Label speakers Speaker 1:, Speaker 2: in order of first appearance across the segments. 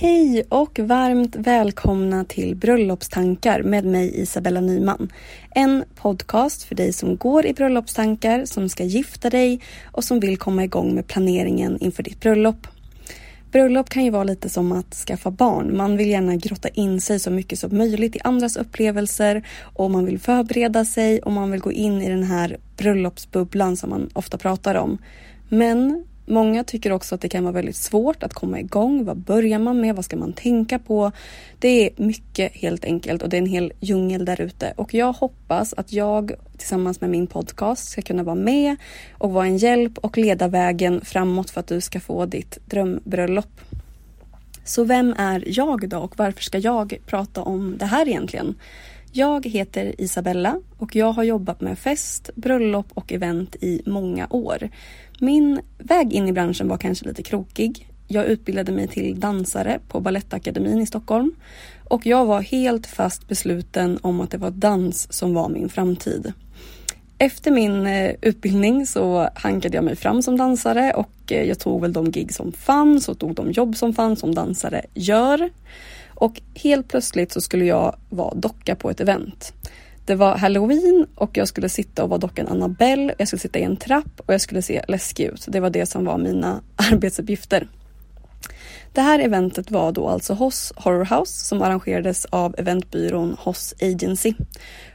Speaker 1: Hej och varmt välkomna till Bröllopstankar med mig Isabella Nyman. En podcast för dig som går i bröllopstankar, som ska gifta dig och som vill komma igång med planeringen inför ditt bröllop. Bröllop kan ju vara lite som att skaffa barn. Man vill gärna grotta in sig så mycket som möjligt i andras upplevelser och man vill förbereda sig och man vill gå in i den här bröllopsbubblan som man ofta pratar om. Men Många tycker också att det kan vara väldigt svårt att komma igång. Vad börjar man med? Vad ska man tänka på? Det är mycket helt enkelt och det är en hel djungel där ute. Och jag hoppas att jag tillsammans med min podcast ska kunna vara med och vara en hjälp och leda vägen framåt för att du ska få ditt drömbröllop. Så vem är jag då och varför ska jag prata om det här egentligen? Jag heter Isabella och jag har jobbat med fest, bröllop och event i många år. Min väg in i branschen var kanske lite krokig. Jag utbildade mig till dansare på Balettakademin i Stockholm och jag var helt fast besluten om att det var dans som var min framtid. Efter min eh, utbildning så hankade jag mig fram som dansare och eh, jag tog väl de gig som fanns och tog de jobb som fanns som dansare gör. Och helt plötsligt så skulle jag vara docka på ett event. Det var halloween och jag skulle sitta och vara dockan Annabelle. Jag skulle sitta i en trapp och jag skulle se läskig ut. Det var det som var mina arbetsuppgifter. Det här eventet var då alltså Hoss Horror House som arrangerades av eventbyrån Hoss Agency.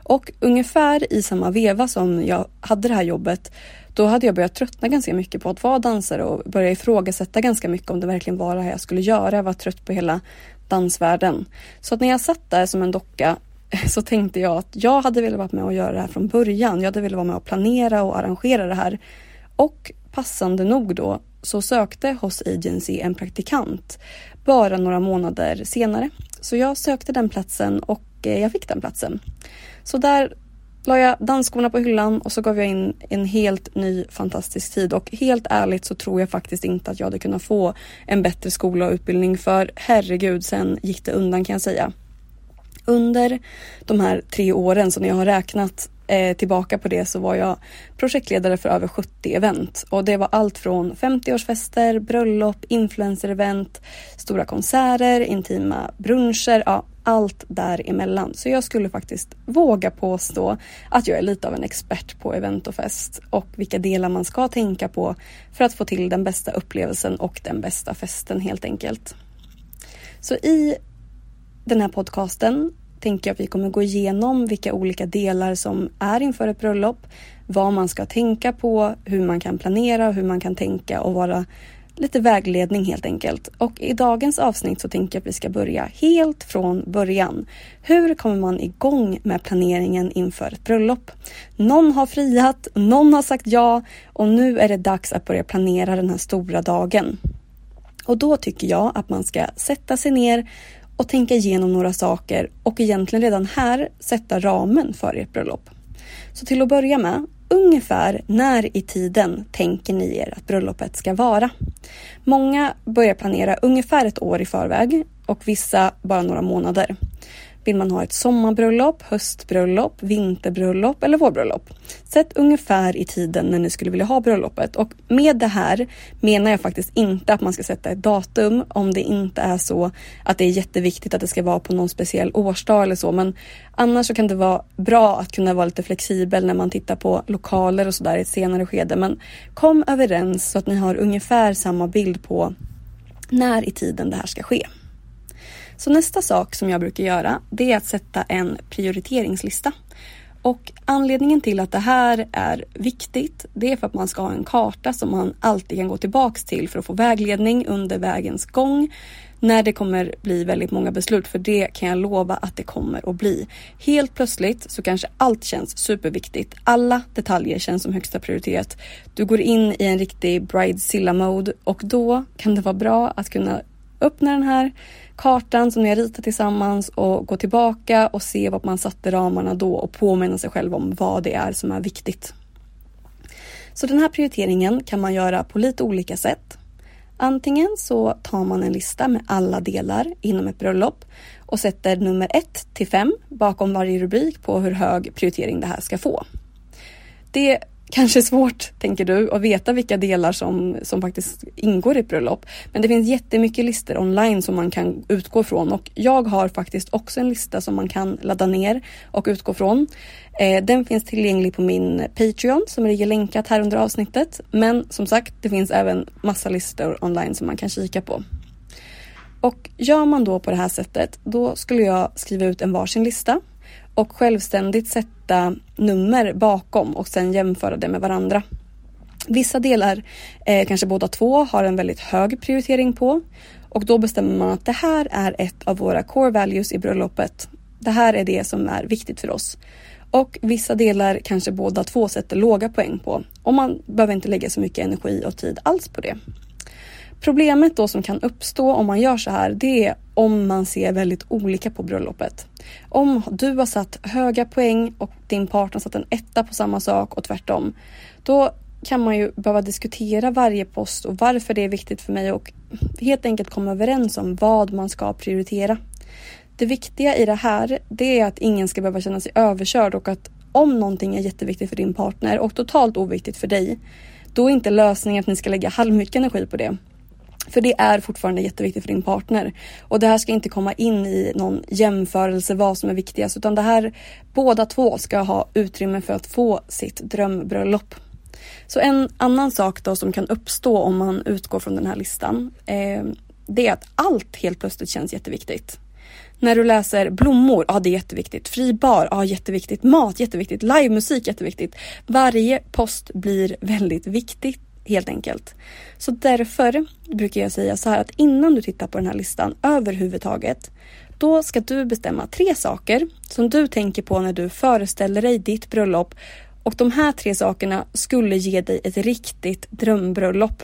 Speaker 1: Och ungefär i samma veva som jag hade det här jobbet då hade jag börjat tröttna ganska mycket på att vara dansare och börja ifrågasätta ganska mycket om det verkligen var det här jag skulle göra. Jag var trött på hela dansvärlden. Så att när jag satt där som en docka så tänkte jag att jag hade velat vara med och göra det här från början. Jag hade velat vara med och planera och arrangera det här. Och passande nog då så sökte Hoss Agency en praktikant bara några månader senare. Så jag sökte den platsen och eh, jag fick den platsen. Så där la jag dansskorna på hyllan och så gav jag in en helt ny fantastisk tid och helt ärligt så tror jag faktiskt inte att jag hade kunnat få en bättre skola och utbildning för herregud, sen gick det undan kan jag säga. Under de här tre åren, så när jag har räknat eh, tillbaka på det så var jag projektledare för över 70 event och det var allt från 50-årsfester, bröllop, influencer-event, stora konserter, intima bruncher, ja allt däremellan. Så jag skulle faktiskt våga påstå att jag är lite av en expert på event och fest och vilka delar man ska tänka på för att få till den bästa upplevelsen och den bästa festen helt enkelt. Så i den här podcasten tänker jag att vi kommer gå igenom vilka olika delar som är inför ett bröllop, vad man ska tänka på, hur man kan planera, hur man kan tänka och vara lite vägledning helt enkelt. Och i dagens avsnitt så tänker jag att vi ska börja helt från början. Hur kommer man igång med planeringen inför ett bröllop? Någon har friat, någon har sagt ja och nu är det dags att börja planera den här stora dagen. Och då tycker jag att man ska sätta sig ner och tänka igenom några saker och egentligen redan här sätta ramen för ert bröllop. Så till att börja med, ungefär när i tiden tänker ni er att bröllopet ska vara? Många börjar planera ungefär ett år i förväg och vissa bara några månader. Vill man ha ett sommarbröllop, höstbröllop, vinterbröllop eller vårbröllop? Sätt ungefär i tiden när ni skulle vilja ha bröllopet och med det här menar jag faktiskt inte att man ska sätta ett datum om det inte är så att det är jätteviktigt att det ska vara på någon speciell årsdag eller så. Men annars så kan det vara bra att kunna vara lite flexibel när man tittar på lokaler och sådär i ett senare skede. Men kom överens så att ni har ungefär samma bild på när i tiden det här ska ske. Så nästa sak som jag brukar göra det är att sätta en prioriteringslista. Och anledningen till att det här är viktigt det är för att man ska ha en karta som man alltid kan gå tillbaks till för att få vägledning under vägens gång när det kommer bli väldigt många beslut för det kan jag lova att det kommer att bli. Helt plötsligt så kanske allt känns superviktigt. Alla detaljer känns som högsta prioritet. Du går in i en riktig bridezilla mode och då kan det vara bra att kunna öppna den här kartan som ni har ritat tillsammans och gå tillbaka och se vad man satte ramarna då och påminna sig själv om vad det är som är viktigt. Så den här prioriteringen kan man göra på lite olika sätt. Antingen så tar man en lista med alla delar inom ett bröllop och sätter nummer 1 till 5 bakom varje rubrik på hur hög prioritering det här ska få. Det kanske svårt, tänker du, att veta vilka delar som, som faktiskt ingår i ett bröllop. Men det finns jättemycket listor online som man kan utgå från och jag har faktiskt också en lista som man kan ladda ner och utgå från. Eh, den finns tillgänglig på min Patreon som ligger länkat här under avsnittet. Men som sagt, det finns även massa listor online som man kan kika på. Och gör man då på det här sättet, då skulle jag skriva ut en varsin lista och självständigt sätta nummer bakom och sen jämföra det med varandra. Vissa delar, eh, kanske båda två, har en väldigt hög prioritering på och då bestämmer man att det här är ett av våra core values i bröllopet. Det här är det som är viktigt för oss. Och vissa delar kanske båda två sätter låga poäng på och man behöver inte lägga så mycket energi och tid alls på det. Problemet då som kan uppstå om man gör så här, det är om man ser väldigt olika på bröllopet. Om du har satt höga poäng och din partner satt en etta på samma sak och tvärtom. Då kan man ju behöva diskutera varje post och varför det är viktigt för mig och helt enkelt komma överens om vad man ska prioritera. Det viktiga i det här, det är att ingen ska behöva känna sig överkörd och att om någonting är jätteviktigt för din partner och totalt oviktigt för dig, då är inte lösningen att ni ska lägga halvmycket energi på det. För det är fortfarande jätteviktigt för din partner. Och det här ska inte komma in i någon jämförelse vad som är viktigast utan det här båda två ska ha utrymme för att få sitt drömbröllop. Så en annan sak då som kan uppstå om man utgår från den här listan eh, det är att allt helt plötsligt känns jätteviktigt. När du läser blommor, ja det är jätteviktigt. Fri bar, ja jätteviktigt. Mat, jätteviktigt. Livemusik, jätteviktigt. Varje post blir väldigt viktigt helt enkelt. Så därför brukar jag säga så här att innan du tittar på den här listan överhuvudtaget, då ska du bestämma tre saker som du tänker på när du föreställer dig ditt bröllop och de här tre sakerna skulle ge dig ett riktigt drömbröllop.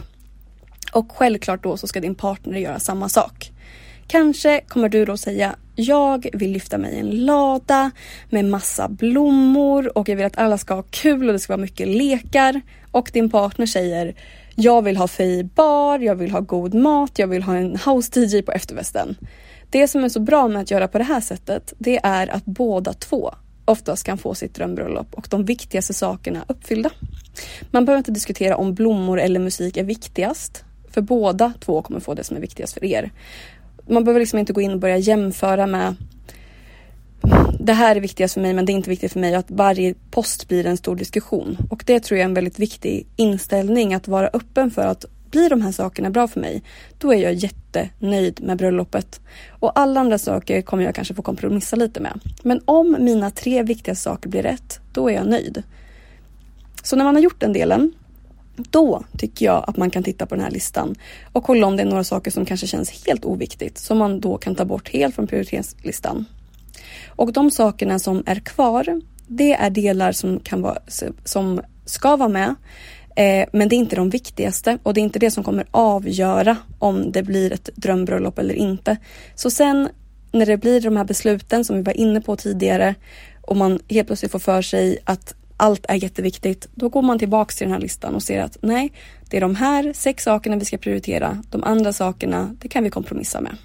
Speaker 1: Och självklart då så ska din partner göra samma sak. Kanske kommer du då säga jag vill lyfta mig i en lada med massa blommor och jag vill att alla ska ha kul och det ska vara mycket lekar. Och din partner säger jag vill ha fri bar, jag vill ha god mat, jag vill ha en house DJ på efterfesten. Det som är så bra med att göra på det här sättet, det är att båda två oftast kan få sitt drömbröllop och de viktigaste sakerna uppfyllda. Man behöver inte diskutera om blommor eller musik är viktigast, för båda två kommer få det som är viktigast för er man behöver liksom inte gå in och börja jämföra med det här är viktigast för mig men det är inte viktigt för mig att varje post blir en stor diskussion. Och det tror jag är en väldigt viktig inställning att vara öppen för att blir de här sakerna bra för mig, då är jag jättenöjd med bröllopet. Och alla andra saker kommer jag kanske få kompromissa lite med. Men om mina tre viktigaste saker blir rätt, då är jag nöjd. Så när man har gjort den delen, då tycker jag att man kan titta på den här listan och kolla om det är några saker som kanske känns helt oviktigt som man då kan ta bort helt från prioriteringslistan. Och de sakerna som är kvar, det är delar som, kan vara, som ska vara med eh, men det är inte de viktigaste och det är inte det som kommer avgöra om det blir ett drömbröllop eller inte. Så sen när det blir de här besluten som vi var inne på tidigare och man helt plötsligt får för sig att allt är jätteviktigt, då går man tillbaks till den här listan och ser att nej, det är de här sex sakerna vi ska prioritera. De andra sakerna, det kan vi kompromissa med.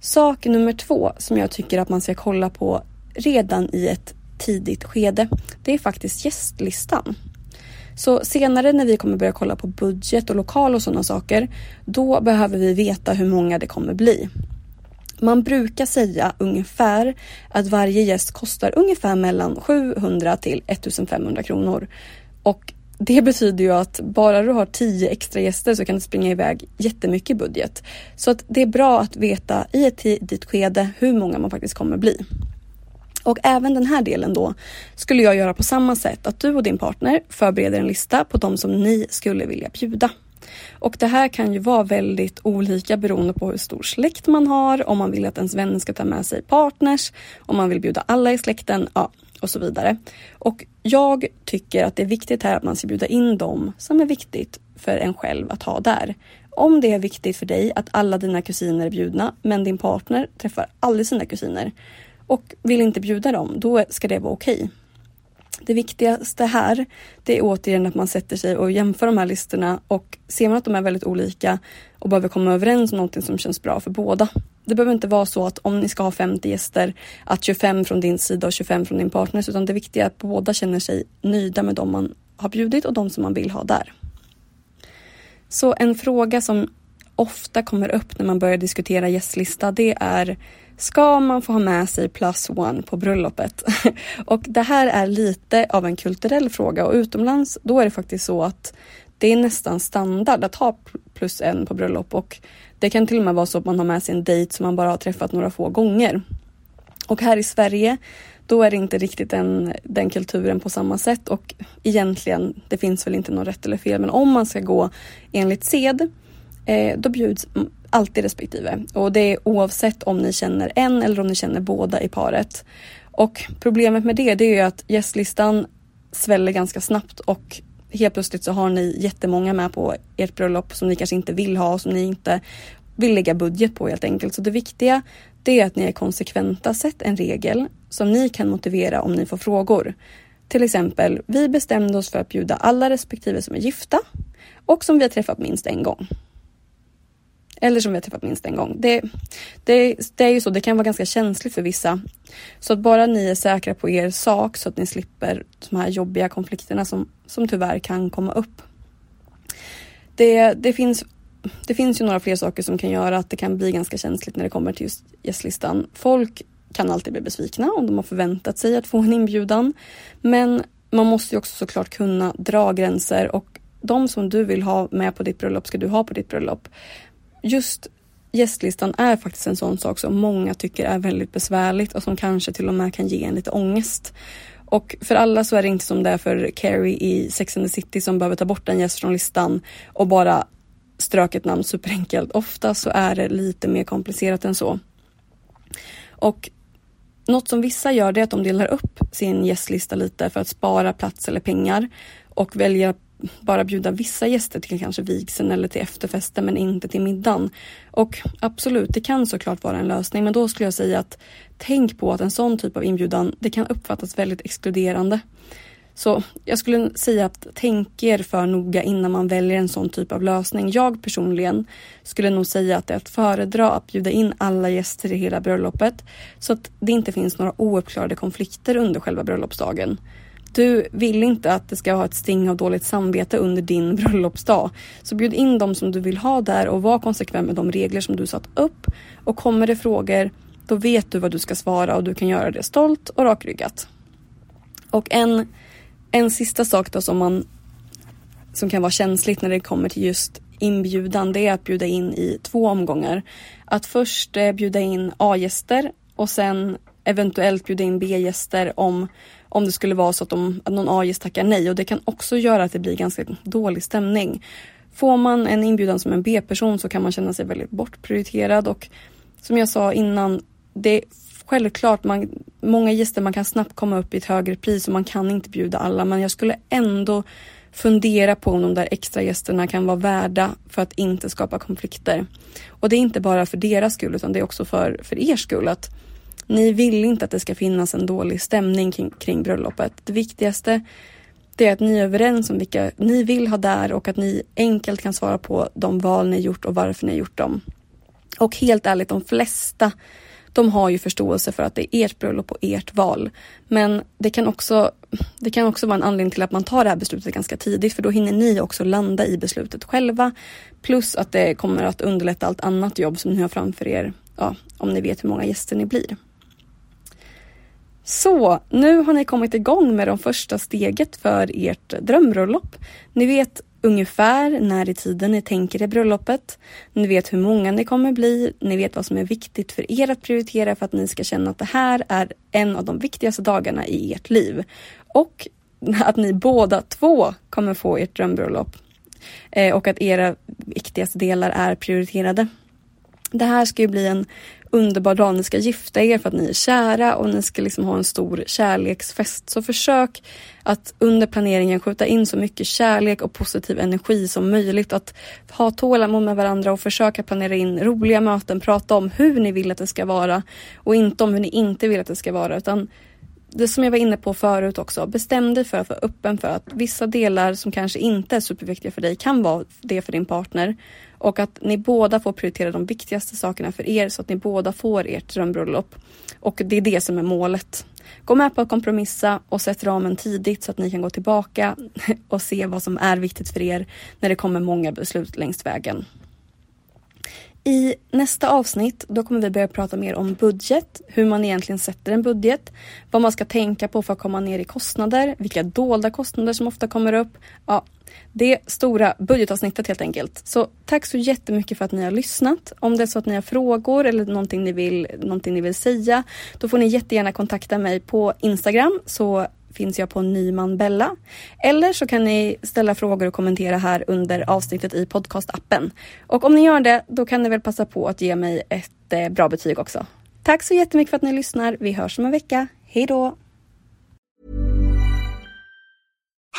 Speaker 1: Sak nummer två som jag tycker att man ska kolla på redan i ett tidigt skede, det är faktiskt gästlistan. Så senare när vi kommer börja kolla på budget och lokal och sådana saker, då behöver vi veta hur många det kommer bli. Man brukar säga ungefär att varje gäst kostar ungefär mellan 700 till 1500 kronor. Och det betyder ju att bara du har tio extra gäster så kan det springa iväg jättemycket budget. Så att det är bra att veta i ett tidigt skede hur många man faktiskt kommer bli. Och även den här delen då skulle jag göra på samma sätt att du och din partner förbereder en lista på de som ni skulle vilja bjuda. Och det här kan ju vara väldigt olika beroende på hur stor släkt man har, om man vill att ens vänner ska ta med sig partners, om man vill bjuda alla i släkten, ja, och så vidare. Och jag tycker att det är viktigt här att man ska bjuda in dem som är viktigt för en själv att ha där. Om det är viktigt för dig att alla dina kusiner är bjudna, men din partner träffar aldrig sina kusiner och vill inte bjuda dem, då ska det vara okej. Okay. Det viktigaste här, det är återigen att man sätter sig och jämför de här listorna och ser man att de är väldigt olika och behöver komma överens om någonting som känns bra för båda. Det behöver inte vara så att om ni ska ha 50 gäster, att 25 från din sida och 25 från din partners, utan det viktiga är att båda känner sig nöjda med de man har bjudit och de som man vill ha där. Så en fråga som ofta kommer upp när man börjar diskutera gästlista, det är Ska man få ha med sig plus one på bröllopet? och det här är lite av en kulturell fråga och utomlands då är det faktiskt så att det är nästan standard att ha plus en på bröllop och det kan till och med vara så att man har med sig en dejt som man bara har träffat några få gånger. Och här i Sverige då är det inte riktigt den, den kulturen på samma sätt och egentligen, det finns väl inte något rätt eller fel, men om man ska gå enligt sed, eh, då bjuds alltid respektive. Och det är oavsett om ni känner en eller om ni känner båda i paret. Och problemet med det, det är ju att gästlistan sväller ganska snabbt och helt plötsligt så har ni jättemånga med på ert bröllop som ni kanske inte vill ha och som ni inte vill lägga budget på helt enkelt. Så det viktiga det är att ni är konsekventa. Sätt en regel som ni kan motivera om ni får frågor. Till exempel, vi bestämde oss för att bjuda alla respektive som är gifta och som vi har träffat minst en gång. Eller som vi har träffat minst en gång. Det, det, det är ju så, det kan vara ganska känsligt för vissa. Så att bara ni är säkra på er sak så att ni slipper de här jobbiga konflikterna som, som tyvärr kan komma upp. Det, det, finns, det finns ju några fler saker som kan göra att det kan bli ganska känsligt när det kommer till just gästlistan. Folk kan alltid bli besvikna om de har förväntat sig att få en inbjudan. Men man måste ju också såklart kunna dra gränser och de som du vill ha med på ditt bröllop ska du ha på ditt bröllop just gästlistan är faktiskt en sån sak som många tycker är väldigt besvärligt och som kanske till och med kan ge en lite ångest. Och för alla så är det inte som det är för Carrie i Sex and the City som behöver ta bort en gäst från listan och bara strök ett namn superenkelt. Ofta så är det lite mer komplicerat än så. Och något som vissa gör det är att de delar upp sin gästlista lite för att spara plats eller pengar och välja bara bjuda vissa gäster till kanske vigseln eller till efterfesten men inte till middagen. Och absolut, det kan såklart vara en lösning men då skulle jag säga att tänk på att en sån typ av inbjudan, det kan uppfattas väldigt exkluderande. Så jag skulle säga att tänk er för noga innan man väljer en sån typ av lösning. Jag personligen skulle nog säga att det är att föredra att bjuda in alla gäster i hela bröllopet så att det inte finns några ouppklarade konflikter under själva bröllopsdagen. Du vill inte att det ska ha ett sting av dåligt samvete under din bröllopsdag. Så bjud in dem som du vill ha där och var konsekvent med de regler som du satt upp. Och kommer det frågor, då vet du vad du ska svara och du kan göra det stolt och rakryggat. Och en, en sista sak då som man som kan vara känsligt när det kommer till just inbjudan, det är att bjuda in i två omgångar. Att först eh, bjuda in A-gäster och sen eventuellt bjuda in B-gäster om om det skulle vara så att, de, att någon A-gäst tackar nej och det kan också göra att det blir ganska dålig stämning. Får man en inbjudan som en B-person så kan man känna sig väldigt bortprioriterad och som jag sa innan, det är självklart man, många gäster man kan snabbt komma upp i ett högre pris och man kan inte bjuda alla men jag skulle ändå fundera på om de där extra gästerna kan vara värda för att inte skapa konflikter. Och det är inte bara för deras skull utan det är också för, för er skull. att ni vill inte att det ska finnas en dålig stämning kring, kring bröllopet. Det viktigaste det är att ni är överens om vilka ni vill ha där och att ni enkelt kan svara på de val ni gjort och varför ni gjort dem. Och helt ärligt, de flesta de har ju förståelse för att det är ert bröllop och ert val. Men det kan, också, det kan också vara en anledning till att man tar det här beslutet ganska tidigt för då hinner ni också landa i beslutet själva. Plus att det kommer att underlätta allt annat jobb som ni har framför er, ja, om ni vet hur många gäster ni blir. Så, nu har ni kommit igång med de första steget för ert drömbröllop. Ni vet ungefär när i tiden ni tänker er bröllopet. Ni vet hur många ni kommer bli. Ni vet vad som är viktigt för er att prioritera för att ni ska känna att det här är en av de viktigaste dagarna i ert liv. Och att ni båda två kommer få ert drömbröllop. Eh, och att era viktigaste delar är prioriterade. Det här ska ju bli en underbar dag. Ni ska gifta er för att ni är kära och ni ska liksom ha en stor kärleksfest. Så försök att under planeringen skjuta in så mycket kärlek och positiv energi som möjligt. Att ha tålamod med varandra och försöka planera in roliga möten. Prata om hur ni vill att det ska vara och inte om hur ni inte vill att det ska vara. Utan det som jag var inne på förut också, bestäm dig för att vara öppen för att vissa delar som kanske inte är superviktiga för dig kan vara det för din partner. Och att ni båda får prioritera de viktigaste sakerna för er så att ni båda får ert drömbröllop. Och det är det som är målet. Gå med på att kompromissa och sätt ramen tidigt så att ni kan gå tillbaka och se vad som är viktigt för er när det kommer många beslut längs vägen. I nästa avsnitt då kommer vi börja prata mer om budget, hur man egentligen sätter en budget, vad man ska tänka på för att komma ner i kostnader, vilka dolda kostnader som ofta kommer upp. Ja, det stora budgetavsnittet helt enkelt. Så tack så jättemycket för att ni har lyssnat. Om det är så att ni har frågor eller någonting ni vill, någonting ni vill säga, då får ni jättegärna kontakta mig på Instagram så finns jag på Nyman Bella. Eller så kan ni ställa frågor och kommentera här under avsnittet i podcastappen. Och om ni gör det, då kan ni väl passa på att ge mig ett eh, bra betyg också. Tack så jättemycket för att ni lyssnar. Vi hörs om en vecka. Hej då!